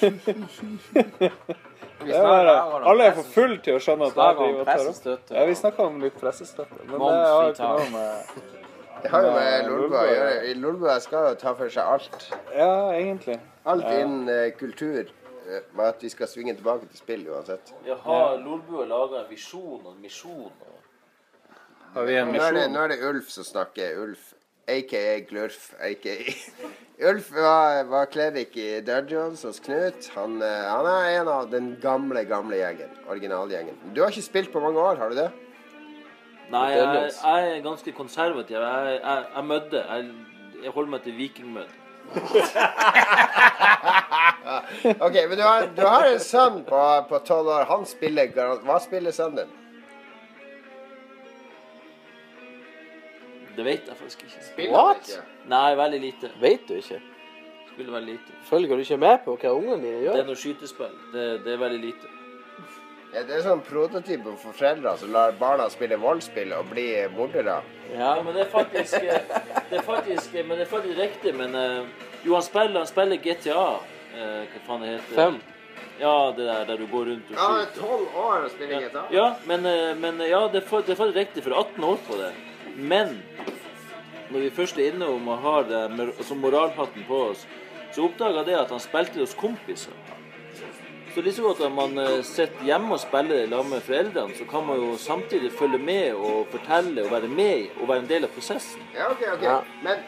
alle er for fulle til å skjønne at jeg driver og tar opp. Ja, vi snakka om litt pressestøtte. Men det har ikke noe med Det har jo med Lolbua å gjøre. I Lolbua skal jo ta for seg alt. Ja, egentlig. Alt Ja. innen uh, kultur. eh, Med at vi skal svinge tilbake til spill uansett. Ja, har Lolbua laga en visjon og en misjon? Og... Har vi en Nå er, det, misjon? nå er det Ulf som snakker. Ulf, aka Glurf, aka Ulf var, var klerk i Dungeons hos Knut. Han, eh, han er en av den gamle, gamle gjengen. Originalgjengen. Du har ikke spilt på mange år, har du det? Nei, jeg, jeg er ganske konservativ. Jeg, jeg, jeg mødde. Jeg, jeg holder meg til vikingmødd. OK, men du har, du har en sønn på tolv år. Han spiller. Hva spiller sønnen din? Det vet jeg faktisk ikke. Spiller What? ikke? Nei, veldig lite. Vet du ikke? Spiller veldig lite. Følger du ikke med på hva ungene dine Det gjør? er noe skytespill. Det, det er veldig lite. Ja, det er sånn prototype for foreldre som lar barna spille voldsspill og bli mordere. Ja, men det er faktisk Det er faktisk, men det er faktisk riktig. Men eh, jo, han spiller, han spiller GTA. eh, hva faen det heter Fem. Ja, det der der du går rundt og Ja, han er skyter. tolv år og spiller GTA. Ja, men, eh, men ja, det er, fa- det er faktisk riktig, for 18 år på det. Men når vi først er inne og har det, som moralhatten på oss, så oppdaga det at han spilte hos kompiser. Så like så godt at man eh, sitter hjemme og spiller sammen med foreldrene, så kan man jo samtidig følge med og fortelle og være med og være en del av prosessen. Ja, OK, OK. Men,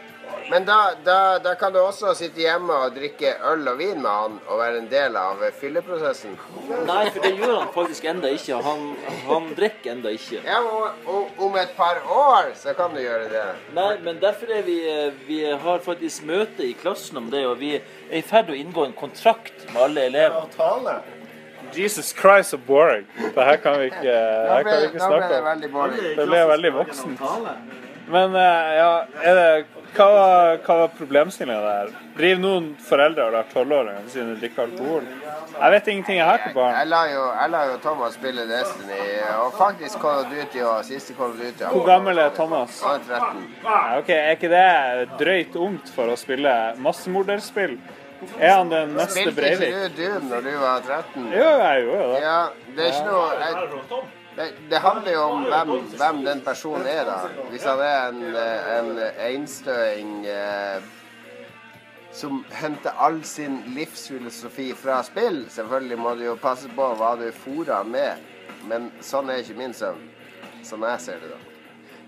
men da, da, da kan du også sitte hjemme og drikke øl og vin med han og være en del av fylleprosessen. Nei, for det gjør han faktisk enda ikke. Han, han drikker enda ikke. Ja, og, og om et par år så kan du gjøre det. Nei, men derfor er vi Vi har faktisk møte i klassen om det, og vi er i ferd med å inngå en kontrakt med alle elever. Jesus Christ, så boring. Det her kan vi ikke, her kan vi ikke Da ble snakke det om. veldig boring. Det ble veldig voksent. Men eh, ja, er det, hva, var, hva var problemstillinga der? Driver noen foreldre og lar tolvåringene sine drikke alkohol? Jeg vet ingenting, jeg har ikke barn. Jeg lar jo, jeg lar jo Thomas spille Destiny, og faktisk Call of Duty og siste Call of Duty. Hvor gammel er Thomas? Han er 13. Ja, ok, Er ikke det drøyt ungt for å spille massemorderspill? Er han den neste Spilte ikke du Doom når du var 13? Jo, jeg gjorde det. Ja, det er ikke noe jeg, det, det handler jo om hvem, hvem den personen er, da. Hvis han er en, en einstøing eh, som henter all sin livsfilosofi fra spill, selvfølgelig må du jo passe på hva du fôrer med. Men sånn er ikke min sønn. Sånn jeg ser det, da.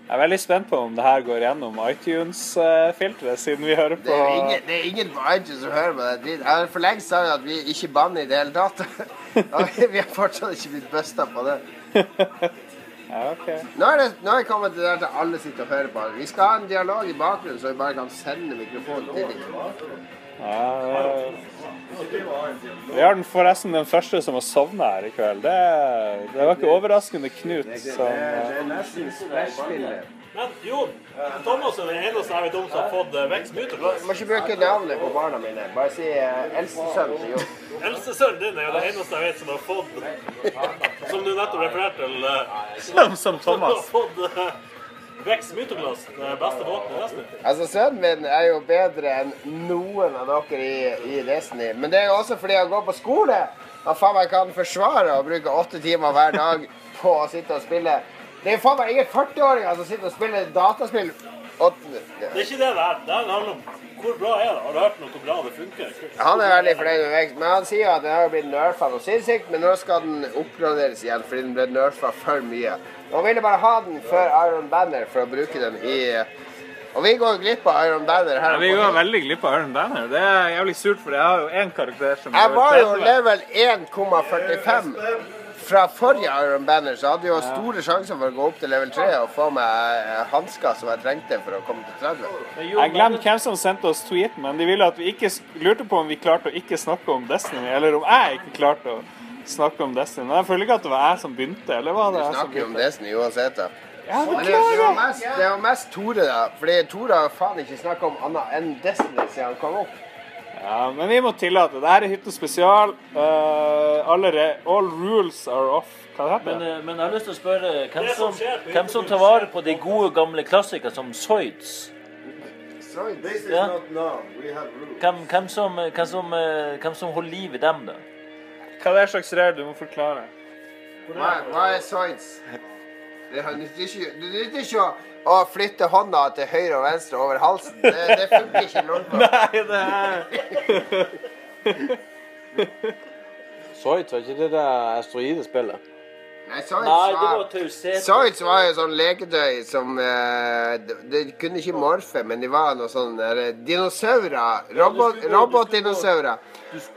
Jeg er veldig spent på om det her går gjennom iTunes-filteret, siden vi hører på Det er ingen, det er ingen på iTunes som hører på det. Jeg har for lengst sagt at vi ikke banner i det hele tatt. Vi har fortsatt ikke blitt busta på det. Ja, ok. Nå er, det, nå er jeg kommet til der til alle sitter og hører på. Vi skal ha en dialog i bakgrunnen, så vi bare kan sende mikrofonen til dem. Ja, det- vi har den forresten den første som har sovna her i kveld. Det, det var ikke overraskende Knut som eh, Men Jon, Thomas er den eneste jeg vet om som har fått eh, vekst muterglass. Du må ikke bruke navnet på barna mine. Bare si uh, eldstesønnen til Jon. Eldstesønnen din er jo den eneste jeg vet som har fått Som du nettopp refererte til. Uh, Som- som Thomas. Som har fått uh, vekst muterglass. Det beste båten i Destiny. Altså, Sønnen min er jo bedre enn noen av dere i, i Destiny. Men det er jo også fordi han går på skole. Han faen meg kan forsvare å bruke åtte timer hver dag på å sitte og spille. Det er faen meg ingen 40-åringer som sitter og spiller dataspill. Og, Det er ikke det det er. Det handler om hvor bra er det. Har du hørt noe hvor bra det funker? han er veldig fornøyd med vekst, men han sier at den har blitt nerfa noe sinnssykt. Men nå skal den oppgraderes igjen fordi den ble nerfa for mye. Han ville bare ha den før Iron Banner for å bruke den i Og vi går glipp av Iron Banner her. ja, Vi går veldig glipp av Iron Banner. Det er jævlig surt, for jeg har jo én karakter som Jeg var jo level 1,45 fra forrige Iron Banner, så jeg hadde jo store sjanser for å gå opp til level 3 og få meg eh, hansker som jeg trengte for å komme til 30. Jeg glemte hvem som sendte oss tweeten, men de ville at vi ikke lurte på om vi klarte å ikke snakke om Destiny, eller om jeg ikke klarte å snakke om Destiny. Men jeg føler ikke at det var jeg som begynte, eller var Du det jeg som snakker jo om begynte? Destiny uansett, da. Ja, Men det, det, var mest, det var mest Tore, da. Fordi Tore har faen ikke snakka om annet enn Destiny siden han kom opp. Ja, men vi må tillate. Dette er hytte spesial. Eh, alle re all rules are off. Hva heter Men, det? eh, men jeg har lyst til å spørre hvem Det som som, skjer på hvem som tar vare på de gode, gamle klassikere som Zoids? Zoids. This is Ja. not Hvem, hvem, som, hvem, som, eh, hvem som holder liv i dem, da? Hva er det slags reir du må forklare? Hva, hva er Zoids? Det nytter ikke det nytter ikke å, å flytte hånda til høyre og venstre over halsen. Det, det funker ikke i lolbua. Nei, det er Zoids, var ikke det der asteroidespillet? Nei, Science, Nei, det var. Zoids var jo sånn leketøy som eh, de, de kunne ikke morfe, men de var noe sånn eh, dinosaurer. Robot, Robotdinosaurer.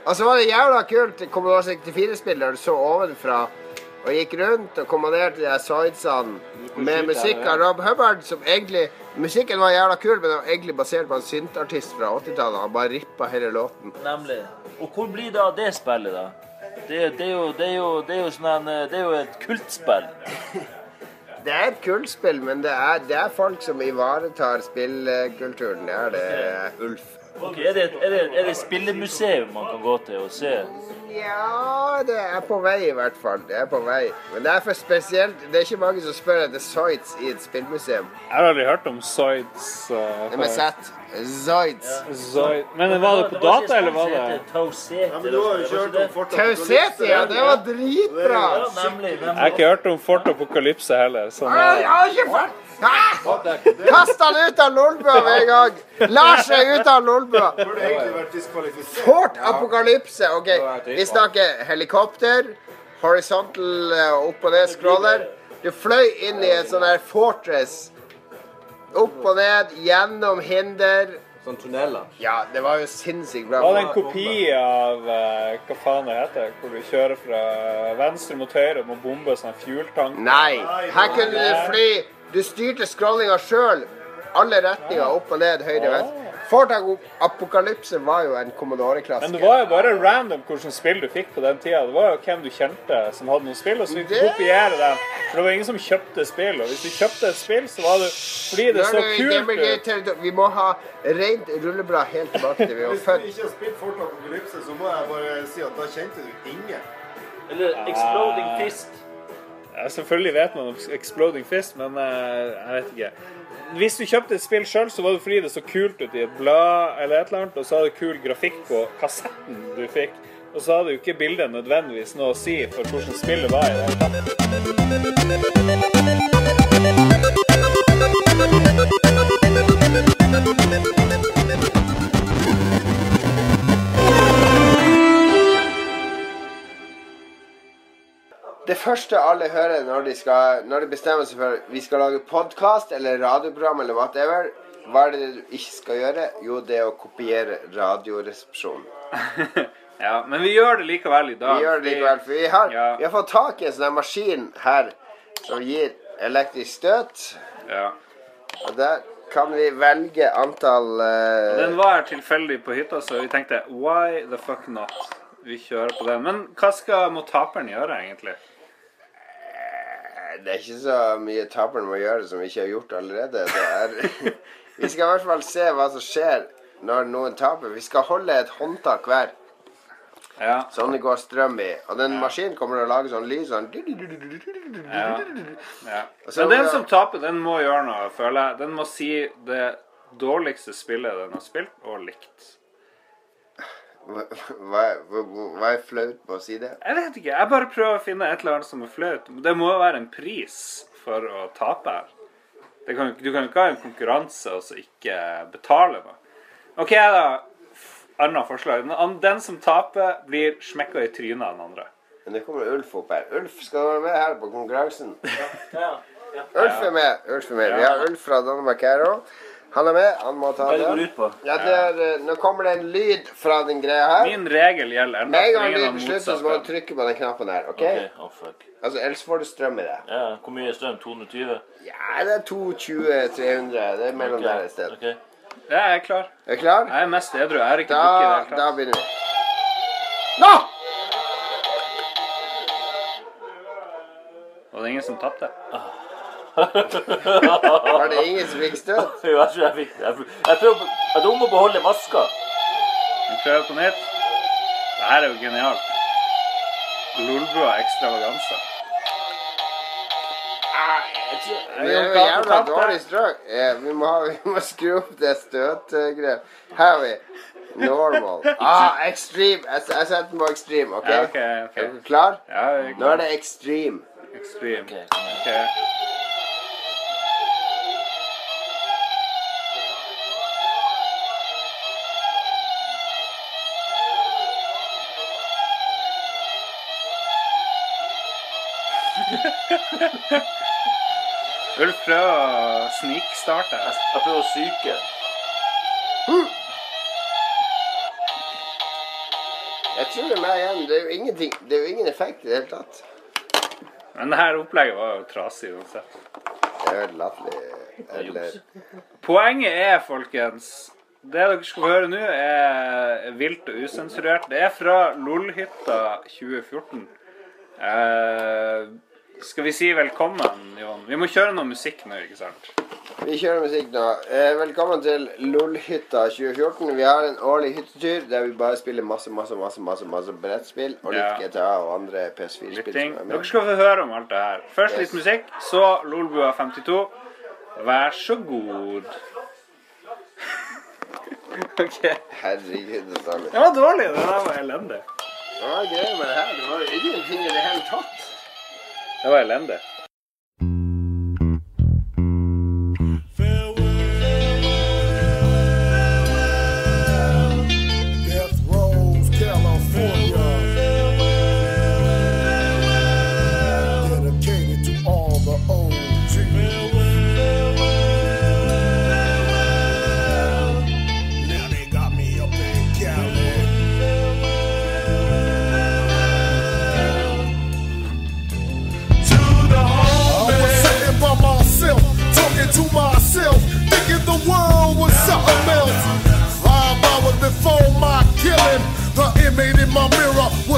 Og så var det jævla kult Commodore 64-spill der du så ovenfra og gikk rundt og kommanderte de Zoidsene med musikk av Rob Hubbard, som egentlig Musikken var jævla kul, men den var egentlig basert på en syntartist fra 80-tallet. Han bare rippa hele låten. Nemlig. Og hvor blir det av det spillet, da? Det, det, er, jo, det, er, jo, det, er, jo sånn det er jo et kultspill. Det er et kultspill, men det det er folk som ivaretar spillkulturen. Det er det, Ulf. Ok, er, det, er, det, er det spillemuseum man kan gå til og se? Ja, det er på vei i hvert fall. Det er på vei. Men det er for spesielt. Det er ikke mange som spør etter Zoids i et spillmuseum. Jeg har aldri hørt om Zoids. Uh, Det med Z. Zoids. Ja. Men var det på data, eller var det Tausete. Ja. Det var dritbra. Jeg har ikke hørt om Fort Apokalypse heller. Sånn, Jeg har ikke fått Kast han ut av Lolbua med en gang! Lars er ute av Lolbua. Fort apokalypse. OK, vi snakker helikopter. Horizontal eh, opp og ned scroller. Du fløy inn i et sånn her fortress. Opp og ned, gjennom hinder. Sånn tunneler. Ja, det var jo sinnssykt bra. Var det en kopi av uh, hva faen det heter? Hvor du kjører fra venstre mot høyre og må bombe sånn fueltank? Nei. Her kunne du fly. Du styrte scrollinga sjøl. Alle retninger, opp og ned, høyre, venstre. Fort Apokalypse var jo en Men det var jo bare random hvilket spill du fikk på den tida. Det var jo hvem du kjente som hadde noen spill, og så fikk du Det- kopiere dem. For det var ingen som kjøpte spill. Og hvis du kjøpte et spill, så var det fordi det så Nå er vi kult ut. Vi må ha rent rulleblad helt tilbake til vi var Hvis du ikke har spilt Fort Apokalypse, så må jeg bare si at da kjente du ingen. Eller Exploding Fist. Ja, selvfølgelig vet man om Exploding Fist, men eh, jeg vet ikke. Hvis du kjøpte et spill sjøl, så var det fordi det så kult ut i et blad, eller et eller annet, og så hadde kul grafikk på kassetten du fikk. Og så hadde jo ikke bildet nødvendigvis noe å si for hvordan spillet var i det hele tatt. Det første alle hører når de, skal, når de bestemmer seg for vi skal lage podkast eller radioprogram eller whatever, hva er det du ikke skal gjøre? Jo, det er å kopiere Radioresepsjonen. Ja, men vi gjør det likevel i dag. Vi gjør det likevel, for vi har, vi har fått tak i en sånn maskin her som gir elektrisk støt. Ja. Og der kan vi velge antall uh... Den var tilfeldig på hytta, så vi tenkte why the fuck not? Vi kjører på den. Men hva skal må taperen gjøre, egentlig? Det er ikke så mye taperen må gjøre som vi ikke har gjort allerede. Er, vi skal i hvert fall se hva som skjer når noen taper. Vi skal holde et håndtak hver. Sånn det går strøm i. Og den maskinen kommer til å lage sånn lyd sånn Ja. ja. Så- Men den som taper, den må gjøre noe, føler jeg. Den må si det dårligste spillet den har spilt, og likt. Hva, hva, hva, er flaut med å si det? Jeg vet ikke. Jeg bare prøver å finne et eller annet som er flaut. Det må være en pris for å tape her. Det kan, du kan ikke ha en konkurranse og så ikke betale noe. OK, da. Annet forslag. Den, som taper, blir smekka i trynet av den andre. Men det kommer Ulf opp her. Ulf, skal du være med her på konkurransen? Ulf er med. Ulf er med. Vi har Ulf fra Danmark her òg. Han er med. Han må ta Hva det går ut på? Ja, det er, eh, nå kommer det en lyd fra den greia her. Min regel gjelder. Med en gang lyden slutter, så må du trykke på den knappen der. ok? okay. oh fuck. Altså, Ellers får du strøm i det. Ja, hvor mye er strøm? 220? Ja, det er 220-300. Det er mellom okay. der et sted. Okay. Ja, jeg er klar. Er du klar? Jeg er mest edru. Jeg er ikke Da, drukket i det hele da begynner vi. Nå! Var det ingen som tapte. Var det ingen som fikk støt? Jo, jeg tror jeg fikk Jeg, jeg prøver Jeg tror hun må beholde maska. Vi prøver på nytt. Det her er jo genialt. Lolbua ekstravaganse. Jeg Det er jo jævla dårlig strøk. Vi, må ha, vi må skru opp det støtgreiet. Her har vi normal. Ah, extreme. Jeg, jeg setter på extreme, OK? Ja, ok, ok. Er du klar? Ja, jeg er Nå er det extreme. Extreme. Ok. Ulf prøver å snikstarte. Jeg prøver å syke. Jeg tror det er meg igjen. Det er jo ingenting Det er jo ingen effekt i det hele tatt. Men det her opplegget var jo trasig uansett. Det er jo latterlig. Eller Poenget er, folkens Det dere skal høre nå, er vilt og usensurert. Det er fra LOL-hytta 2014. Eh, skal vi si velkommen, Jon? Vi må kjøre noe musikk nå, ikke sant? Vi kjører musikk nå. Eh, velkommen til LOL-hytta 2014. Vi har en årlig hyttetur der vi bare spiller masse masse, masse, masse, masse brettspill og litt Ja. GTA og andre PS4-spill. Litt som er Dere med. skal få høre om alt det her. Først litt musikk, så Lolbua 52. Vær så god. OK. Herregud, det er dårlig. Det var dårlig. Det der var elendig. Det var gøy med det her? Det var jo ingenting i det hele tatt. Det var elendig.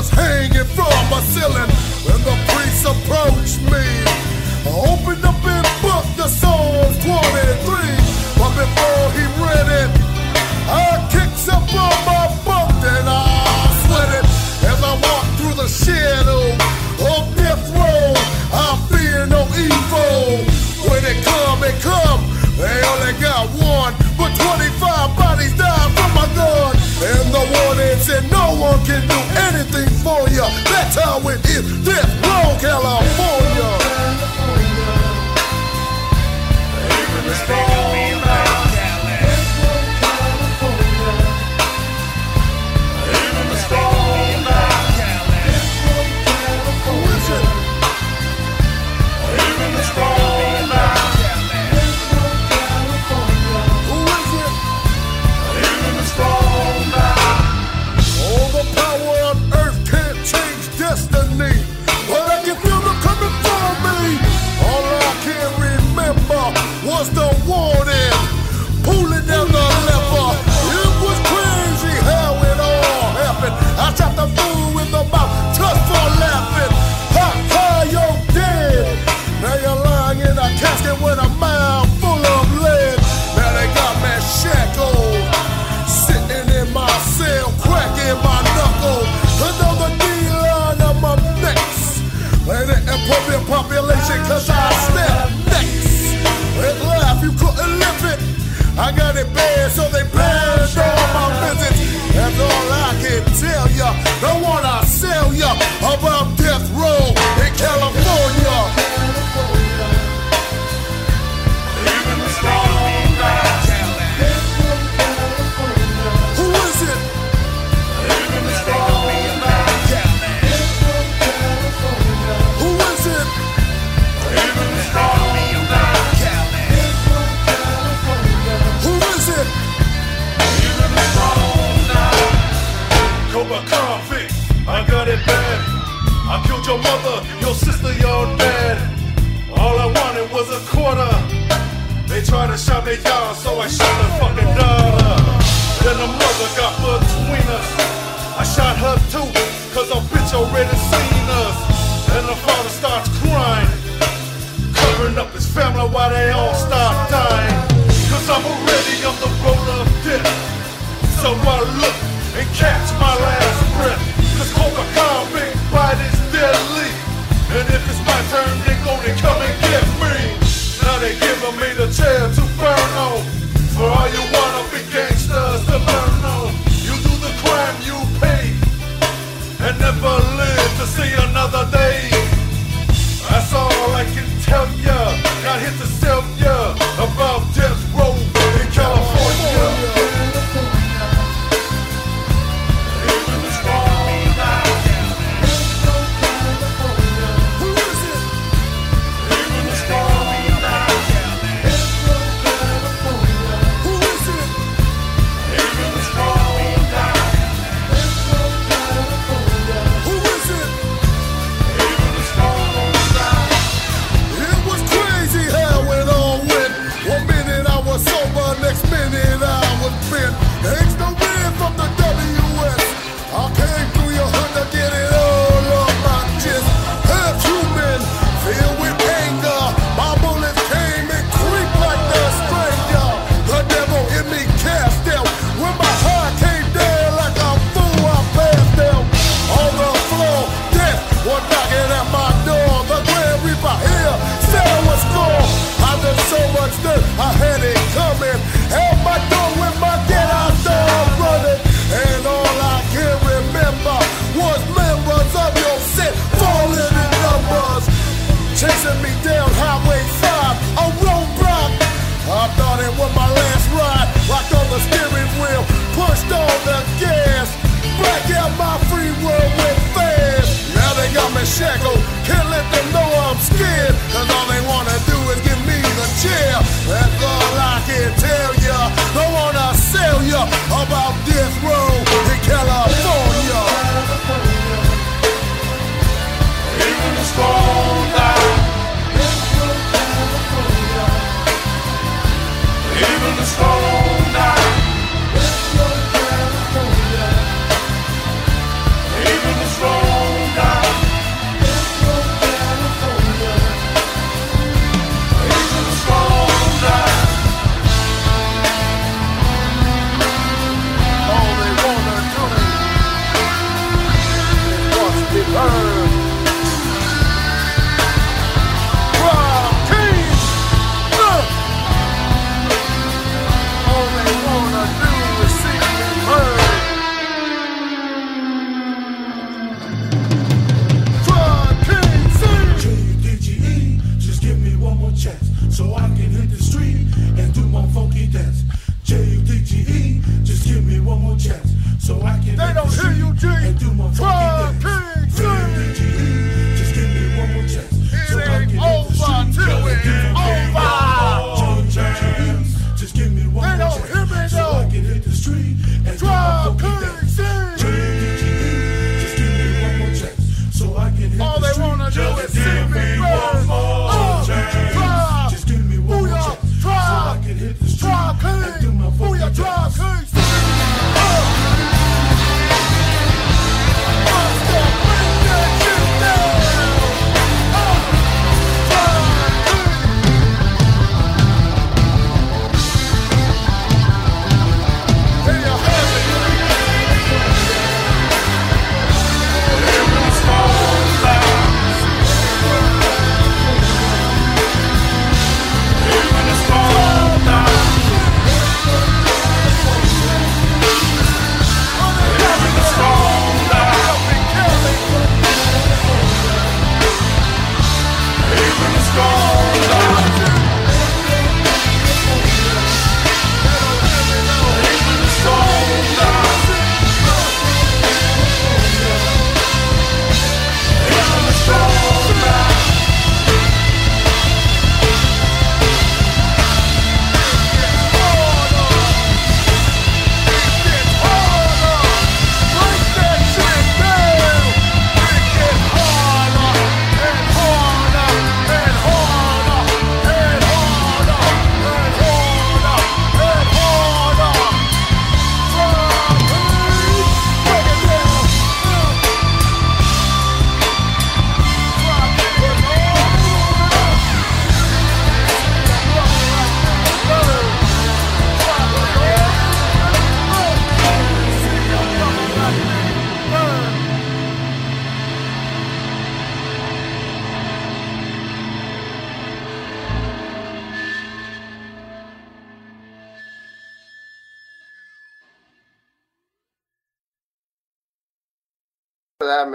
Was hanging from a ceiling. When the priest approached me, I opened up and booked the Psalms 23. But before he read it, I kicked up on my already seen us. And the father starts crying, covering up his family while they all start dying. Cause I'm already on the road of death. Somebody look and catch my last breath. Cause Cobra Convict bite is deadly. And if it's my turn, they're gonna come and get never made a chair to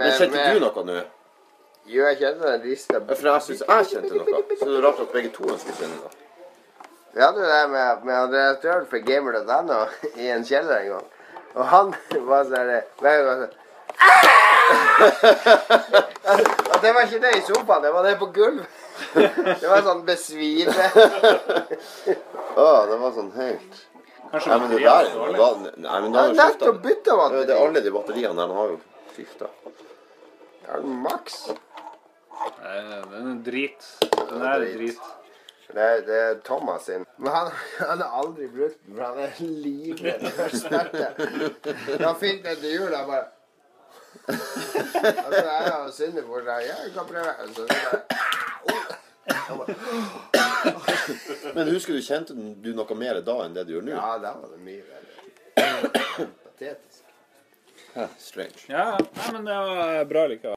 Men kjente med- du noe nå? Jo, jeg kjente den rista Ja, For jeg syns jeg kjente noe. Så det er rart at begge to ønsker å kjenne noe. Vi hadde jo det med, med Andreas Døhl fra gamer.no i en kjeller en gang. Og han var sånn hver gang sånn Og det var ikke det i sofaen, det var det på gulvet. Det var sånn besvime. Å, det var sånn helt Kanskje Nei, men det der er jo da, Nei, men da har Ja, du skiftet. nettopp bytta batteri. Det er alle de batteriene der. Han har jo skifta. Ja, maks. Nei, Den er drit. Den er drit. Det er, det er Thomas sin. Men han han har aldri brukt den, for han er livredd for smerte. Da fikk den til jul, han bare Altså, jeg og Synne bor der. Ja, jeg kan prøve. Så det bare, Men husker du, kjente du noe mer da enn det du gjør nå? ja, da var det mye verre. Patetisk. Strange. Ja, nei, men det var bra likevel.